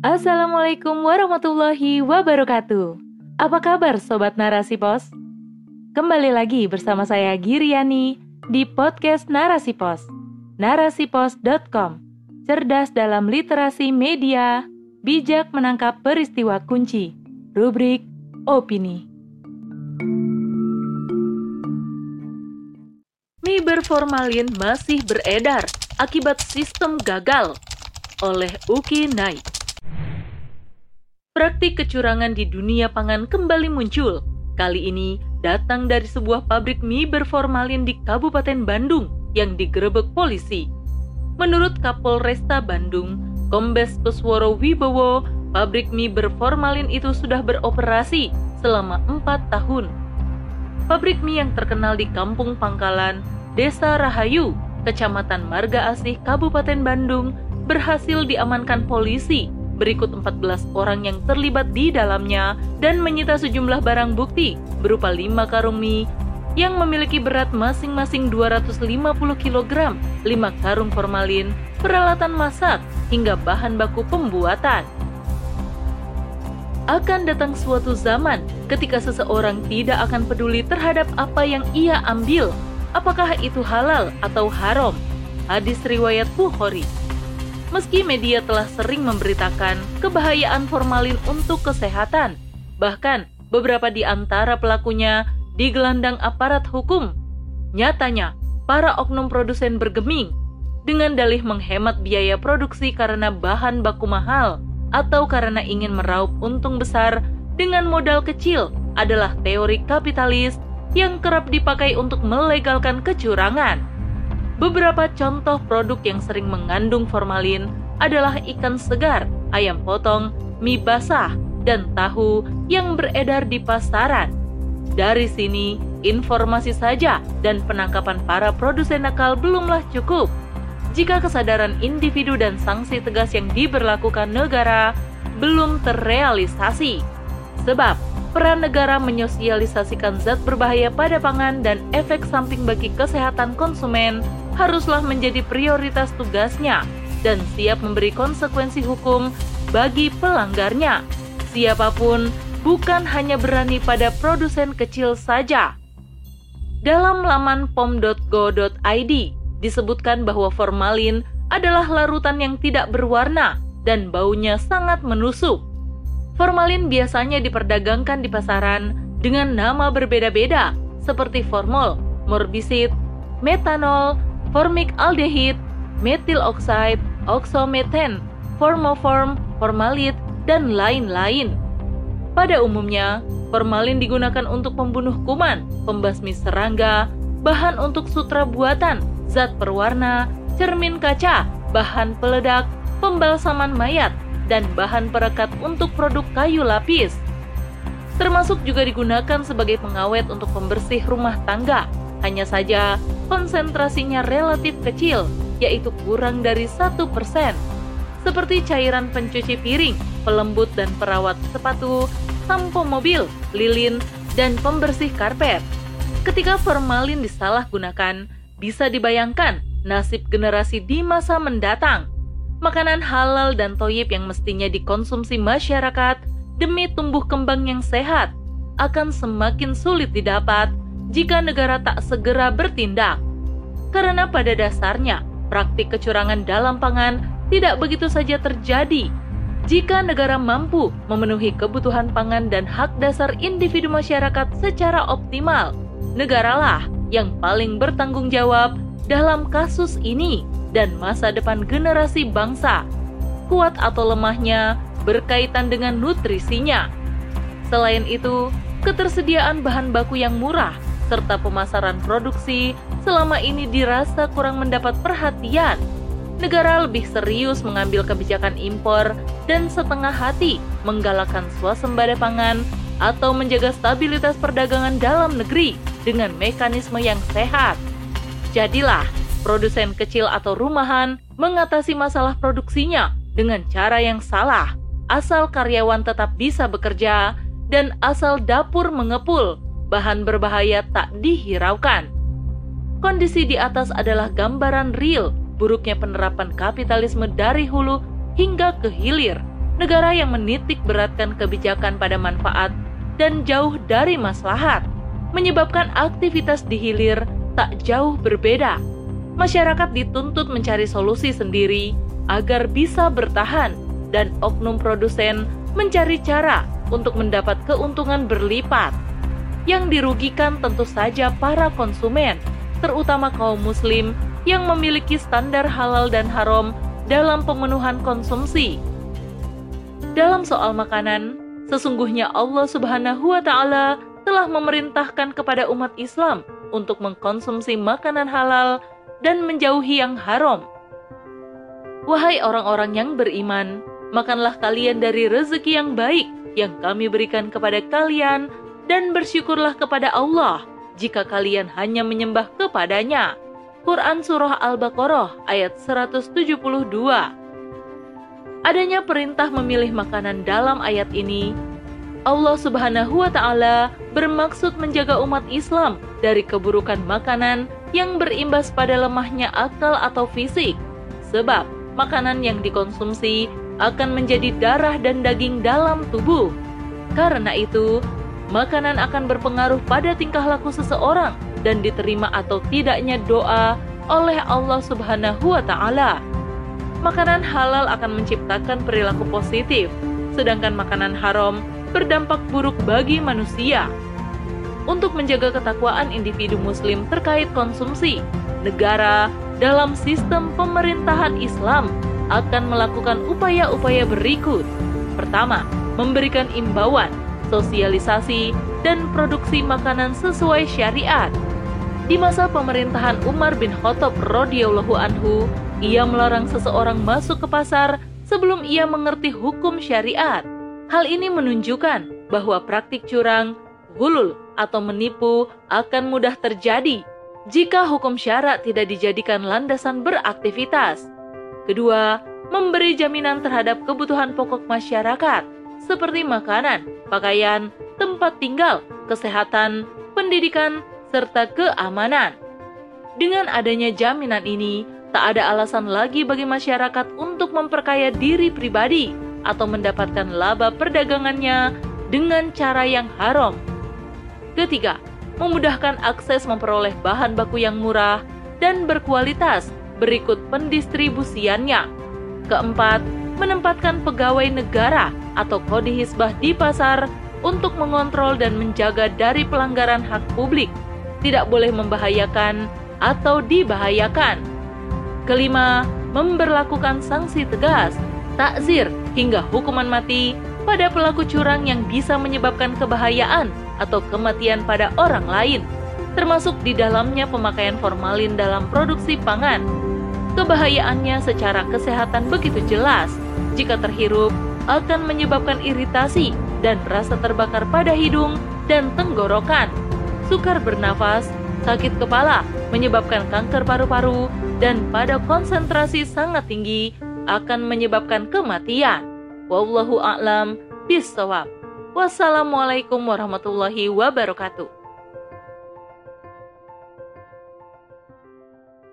Assalamualaikum warahmatullahi wabarakatuh. Apa kabar Sobat Narasi Pos? Kembali lagi bersama saya Giriani di podcast Narasi Pos. Narasipos.com Cerdas dalam literasi media, bijak menangkap peristiwa kunci. Rubrik Opini. Mie berformalin masih beredar akibat sistem gagal oleh Uki Naik. Praktik kecurangan di dunia pangan kembali muncul. Kali ini datang dari sebuah pabrik mie berformalin di Kabupaten Bandung yang digerebek polisi. Menurut Kapolresta Bandung, Kombes Pusworo Wibowo, pabrik mie berformalin itu sudah beroperasi selama empat tahun. Pabrik mie yang terkenal di Kampung Pangkalan, Desa Rahayu, Kecamatan Marga Asih, Kabupaten Bandung, berhasil diamankan polisi berikut 14 orang yang terlibat di dalamnya dan menyita sejumlah barang bukti berupa 5 karung mie yang memiliki berat masing-masing 250 kg, 5 karung formalin, peralatan masak, hingga bahan baku pembuatan. Akan datang suatu zaman ketika seseorang tidak akan peduli terhadap apa yang ia ambil, apakah itu halal atau haram. Hadis riwayat Bukhari. Meski media telah sering memberitakan kebahayaan formalin untuk kesehatan, bahkan beberapa di antara pelakunya digelandang aparat hukum. Nyatanya, para oknum produsen bergeming dengan dalih menghemat biaya produksi karena bahan baku mahal atau karena ingin meraup untung besar dengan modal kecil adalah teori kapitalis yang kerap dipakai untuk melegalkan kecurangan. Beberapa contoh produk yang sering mengandung formalin adalah ikan segar, ayam potong, mie basah, dan tahu yang beredar di pasaran. Dari sini, informasi saja dan penangkapan para produsen nakal belumlah cukup. Jika kesadaran individu dan sanksi tegas yang diberlakukan negara belum terrealisasi. Sebab, peran negara menyosialisasikan zat berbahaya pada pangan dan efek samping bagi kesehatan konsumen haruslah menjadi prioritas tugasnya dan siap memberi konsekuensi hukum bagi pelanggarnya. Siapa pun bukan hanya berani pada produsen kecil saja. Dalam laman pom.go.id disebutkan bahwa formalin adalah larutan yang tidak berwarna dan baunya sangat menusuk. Formalin biasanya diperdagangkan di pasaran dengan nama berbeda-beda seperti formol, morbisid, metanol, formic aldehid, metil oxide, oxometen, formoform, formalit, dan lain-lain. Pada umumnya, formalin digunakan untuk pembunuh kuman, pembasmi serangga, bahan untuk sutra buatan, zat perwarna, cermin kaca, bahan peledak, pembalsaman mayat, dan bahan perekat untuk produk kayu lapis. Termasuk juga digunakan sebagai pengawet untuk pembersih rumah tangga, hanya saja konsentrasinya relatif kecil, yaitu kurang dari satu persen. Seperti cairan pencuci piring, pelembut dan perawat sepatu, sampo mobil, lilin, dan pembersih karpet. Ketika formalin disalahgunakan, bisa dibayangkan nasib generasi di masa mendatang. Makanan halal dan toyib yang mestinya dikonsumsi masyarakat demi tumbuh kembang yang sehat akan semakin sulit didapat jika negara tak segera bertindak. Karena pada dasarnya, praktik kecurangan dalam pangan tidak begitu saja terjadi. Jika negara mampu memenuhi kebutuhan pangan dan hak dasar individu masyarakat secara optimal, negaralah yang paling bertanggung jawab dalam kasus ini dan masa depan generasi bangsa. Kuat atau lemahnya berkaitan dengan nutrisinya. Selain itu, ketersediaan bahan baku yang murah serta pemasaran produksi selama ini dirasa kurang mendapat perhatian. Negara lebih serius mengambil kebijakan impor dan setengah hati menggalakkan swasembada pangan atau menjaga stabilitas perdagangan dalam negeri dengan mekanisme yang sehat. Jadilah produsen kecil atau rumahan mengatasi masalah produksinya dengan cara yang salah, asal karyawan tetap bisa bekerja dan asal dapur mengepul bahan berbahaya tak dihiraukan. Kondisi di atas adalah gambaran real buruknya penerapan kapitalisme dari hulu hingga ke hilir. negara yang menitik beratkan kebijakan pada manfaat dan jauh dari maslahat, menyebabkan aktivitas di hilir tak jauh berbeda. Masyarakat dituntut mencari solusi sendiri agar bisa bertahan, dan oknum produsen mencari cara untuk mendapat keuntungan berlipat. Yang dirugikan tentu saja para konsumen, terutama kaum Muslim yang memiliki standar halal dan haram dalam pemenuhan konsumsi dalam soal makanan, sesungguhnya Allah Subhanahu wa Ta'ala telah memerintahkan kepada umat Islam untuk mengkonsumsi makanan halal dan menjauhi yang haram. Wahai orang-orang yang beriman, makanlah kalian dari rezeki yang baik yang kami berikan kepada kalian, dan bersyukurlah kepada Allah jika kalian hanya menyembah kepadanya. Quran Surah Al-Baqarah ayat 172 Adanya perintah memilih makanan dalam ayat ini, Allah Subhanahu wa Ta'ala bermaksud menjaga umat Islam dari keburukan makanan yang berimbas pada lemahnya akal atau fisik, sebab makanan yang dikonsumsi akan menjadi darah dan daging dalam tubuh. Karena itu, makanan akan berpengaruh pada tingkah laku seseorang dan diterima atau tidaknya doa oleh Allah Subhanahu wa Ta'ala makanan halal akan menciptakan perilaku positif, sedangkan makanan haram berdampak buruk bagi manusia. Untuk menjaga ketakwaan individu Muslim terkait konsumsi, negara dalam sistem pemerintahan Islam akan melakukan upaya-upaya berikut. Pertama, memberikan imbauan, sosialisasi, dan produksi makanan sesuai syariat. Di masa pemerintahan Umar bin Khattab radhiyallahu anhu, ia melarang seseorang masuk ke pasar sebelum ia mengerti hukum syariat. Hal ini menunjukkan bahwa praktik curang, gulul, atau menipu akan mudah terjadi jika hukum syarat tidak dijadikan landasan beraktivitas. Kedua, memberi jaminan terhadap kebutuhan pokok masyarakat seperti makanan, pakaian, tempat tinggal, kesehatan, pendidikan, serta keamanan. Dengan adanya jaminan ini, Tak ada alasan lagi bagi masyarakat untuk memperkaya diri pribadi atau mendapatkan laba perdagangannya dengan cara yang haram. Ketiga, memudahkan akses memperoleh bahan baku yang murah dan berkualitas berikut pendistribusiannya. Keempat, menempatkan pegawai negara atau kodi hisbah di pasar untuk mengontrol dan menjaga dari pelanggaran hak publik, tidak boleh membahayakan atau dibahayakan. Kelima, memberlakukan sanksi tegas, takzir, hingga hukuman mati pada pelaku curang yang bisa menyebabkan kebahayaan atau kematian pada orang lain, termasuk di dalamnya pemakaian formalin dalam produksi pangan. Kebahayaannya secara kesehatan begitu jelas, jika terhirup akan menyebabkan iritasi dan rasa terbakar pada hidung dan tenggorokan, sukar bernafas, sakit kepala, menyebabkan kanker paru-paru, dan pada konsentrasi sangat tinggi akan menyebabkan kematian. Wallahu a'lam bishawab. Wassalamualaikum warahmatullahi wabarakatuh.